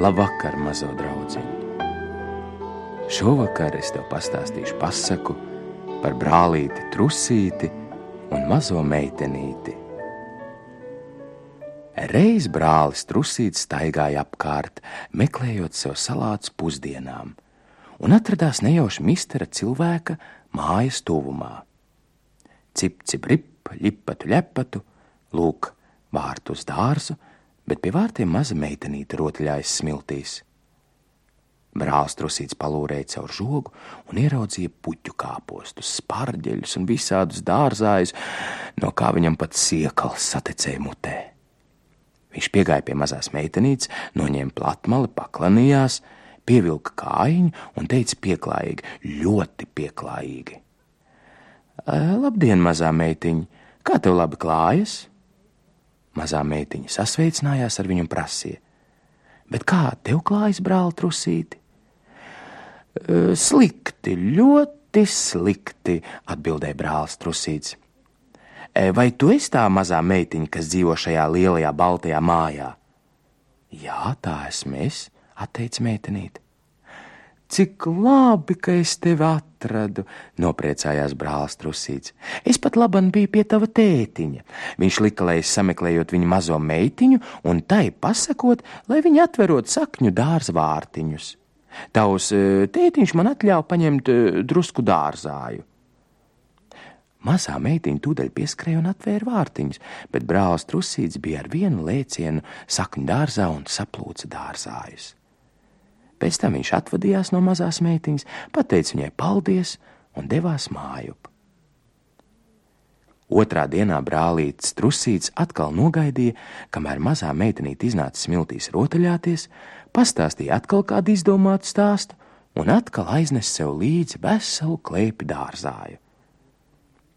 Labvakar, mazo draugiņu! Šovakar es tev pastāstīšu pasaku par brālīti Trusīti un mazo meitenīti. Reiz brālis Trusīts staigāja apkārt, meklējot sev salātus pusdienām, un atradās nejauši mistera cilvēka mājas tuvumā. Cip, cip, rip, ļipatu, ļepatu, lūk, vārtu uz dārzu, bet pie vārtiem maza meitenīte rotaļājas smiltīs. Brālis trusīts palūrēja caur žogu un ieraudzīja puķu kāpostus, spārģeļus un visādus dārzājus, no kā viņam pat siekals satecēja mutē. Viņš piegāja pie mazās meitenītes, noņēma platmali, paklanījās, pievilka kājiņu un teica pieklājīgi, ļoti pieklājīgi: Labdien, mazā meitiņa! Kā tev labi klājas? Mazā meitiņa sasveicinājās ar viņu un prasīja: Bet kā tev klājas, brāl, trusīti? Slikti, ļoti slikti, atbildēja brālis trusīts. Vai tu esi tā mazā meitiņa, kas dzīvo šajā lielajā baltajā mājā? Jā, tā esmu es, atteica meitenīte. Cik labi, ka es tevi atradu, nopriecājās brālis Trusīts. Es pat labam biju pie tava tētiņa. Viņš lika, lai es sameklējot viņa mazo meitiņu un tai pasakot, lai viņa atverot sakņu dārza vārtiņus. Tavs eh, tētiņš man atļāva paņemt eh, drusku dārzāju. Mazā meitiņa tūdaļ pieskrēja un atvēra vārtiņus, bet brālis Trusīts bija ar vienu lēcienu sakņu dārzā un saplūca dārzājus. Pēc tam viņš atvadījās no mazās meitiņas, pateica viņai paldies un devās mājup. Otrā dienā brālītis Trusīts atkal nogaidīja, kamēr mazā meitenīte iznāca smiltīs rotaļāties, pastāstīja atkal kādu izdomātu stāstu un atkal aiznesa sev līdzi veselu klēpi dārzāju.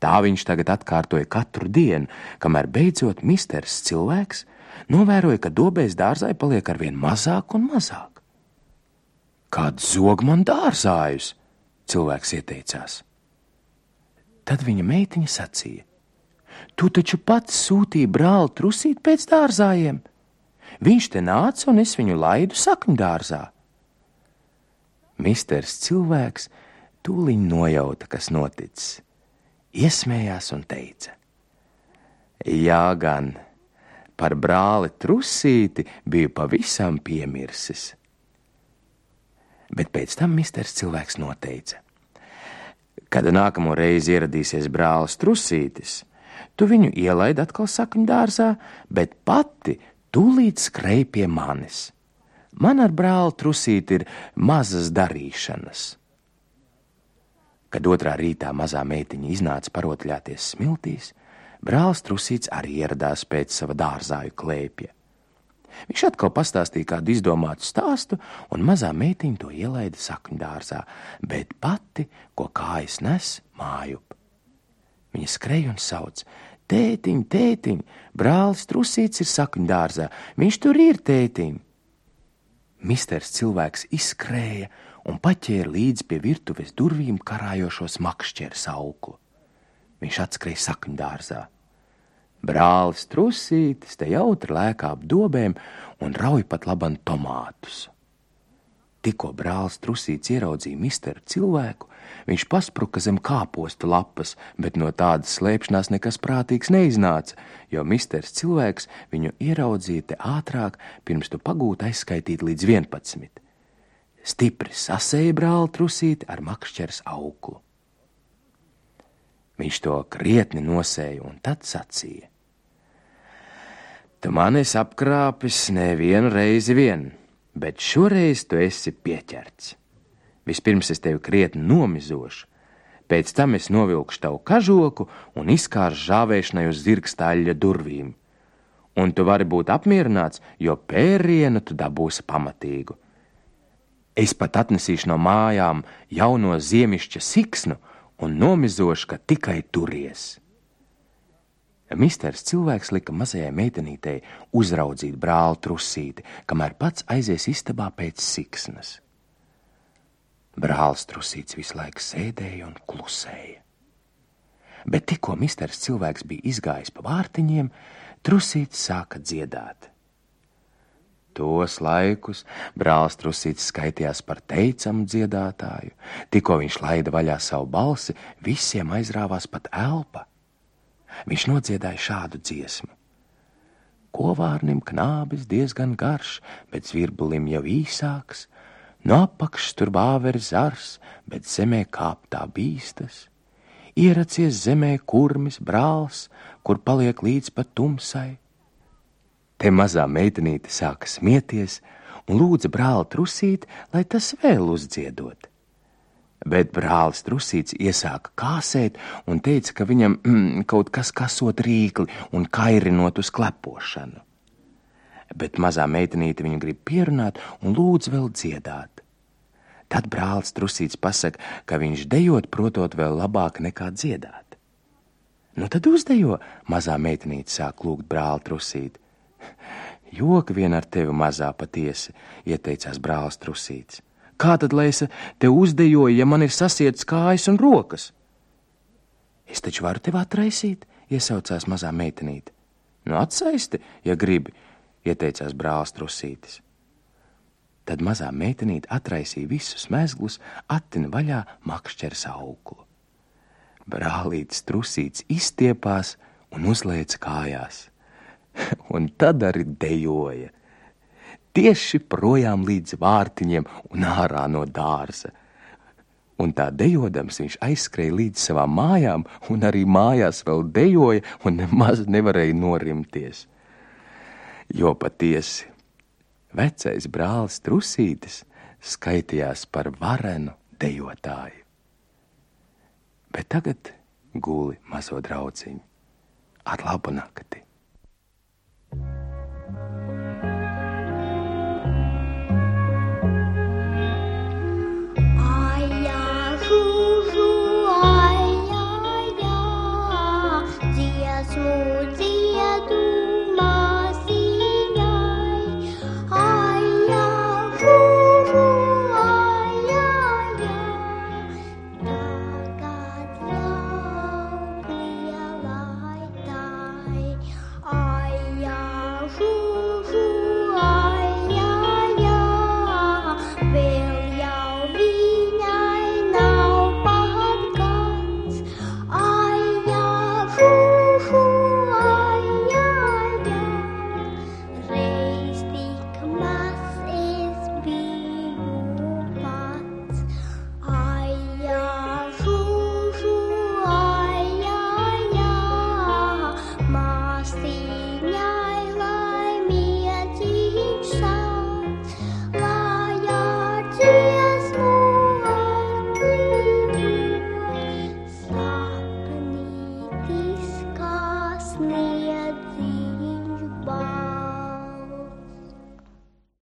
Tā viņš tagad atkārtoja katru dienu, kamēr beidzot misters cilvēks novēroja, ka dobēs dārzai paliek arvien mazāk un mazāk. Kāds zog man dārzājus, cilvēks ieteicās. Tad viņa meitiņa sacīja: Tu taču pats sūtīji brāli trusīt pēc dārzājiem. Viņš te nāca un es viņu laidu sakņu dārzā. Misters cilvēks tūliņ nojauta, kas noticis, iesmējās un teica: Jā, gan par brāli trusīti biju pavisam piemirsis bet pēc tam misters cilvēks noteica. Kad nākamo reizi ieradīsies brālis Trusītis, tu viņu ielaid atkal sakņu dārzā, bet pati tūlīt skrej pie manis. Man ar brāli Trusīti ir mazas darīšanas. Kad otrā rītā mazā meitiņa iznāca parotaļāties smiltīs, brālis Trusīts arī ieradās pēc sava dārzāju klēpja. Viņš atkal pastāstīja kādu izdomātu stāstu, un mazā meitiņa to ielaida sakņu dārzā, bet pati, ko kājas nes, mājup. Viņa skreja un sauc: Tētiņ, tētiņ, brālis trusīts ir sakņu dārzā, viņš tur ir tētiņ. Misters cilvēks izskrēja un paķēra līdzi pie virtuves durvīm karājošos makšķeres auklu. Viņš atskrēja sakņu dārzā. Brālis trusītis te jautri lēkā ap dobēm un rauj pat laban tomātus. Tikko brālis trusīts ieraudzīja misteru cilvēku, viņš paspruka zem kāpostu lapas, bet no tādas slēpšanās nekas prātīgs neiznāca, jo misters cilvēks viņu ieraudzīja te ātrāk, pirms tu pagūti aizskaitīt līdz 11. Stipri sasēja brāli trusīti ar makšķers auklu. Viņš to krietni nosēja un tad sacīja: Tu man esi apkrāpis nevienu reizi vien, bet šoreiz tu esi pieķerts. Vispirms es tevi krietni nomizošu, pēc tam es novilkšu tavu kažoku un izkāršu žāvēšanai uz zirgstāļa durvīm. Un tu vari būt apmierināts, jo pērienu tu dabūsi pamatīgu. Es pat atnesīšu no mājām jauno ziemišķa siksnu un nomizošu, ka tikai turies. Misters cilvēks lika mazajai meitenītei uzraudzīt brāli trusīti, kamēr pats aizies istabā pēc siksnas. Brālis trusīts visu laiku sēdēja un klusēja. Bet tikko misters cilvēks bija izgājis pa vārtiņiem, trusīts sāka dziedāt. Tos laikus brālis Trusīts skaitījās par teicamu dziedātāju. Tikko viņš laida vaļā savu balsi, visiem aizrāvās pat elpa. Viņš nodziedāja šādu dziesmu. Kovārnim knābis diezgan garš, bet zvirbulim jau īsāks, no apakšas tur bāveri zars, bet zemē kāptā bīstas. Ieracies zemē kurmis brālis, kur paliek līdz pat tumsai Te mazā meitenīte sāka smieties un lūdza brāli trusīt, lai tas vēl uzdziedot. Bet brālis trusīts iesāka kāsēt un teica, ka viņam mm, kaut kas kasot rīkli un kairinot uz klepošanu. Bet mazā meitenīte viņu grib pierunāt un lūdz vēl dziedāt. Tad brālis trusīts pasaka, ka viņš dejot protot vēl labāk nekā dziedāt. Nu tad uzdejo, mazā meitenīte sāk lūgt brāli trusīt. Joki vien ar tevi mazā patiesi, ieteicās brālis Trusīts. Kā tad, lai es te uzdejoju, ja man ir sasietas kājas un rokas? Es taču varu tevi atraisīt, iesaucās mazā meitenīte. Nu, atsaisti, ja gribi, ieteicās brālis Trusītis. Tad mazā meitenīte atraisīja visus mezglus, attina vaļā makšķeres auglu. Brālītis Trusīts izstiepās un uzlēca kājās un tad arī dejoja. Tieši projām līdz vārtiņiem un ārā no dārza. Un tā dejodams viņš aizskrēja līdz savām mājām, un arī mājās vēl dejoja, un nemaz nevarēja norimties. Jo patiesi vecais brālis Trusītis skaitījās par varenu dejotāju. Bet tagad guli mazo drauciņu ar labu nakti.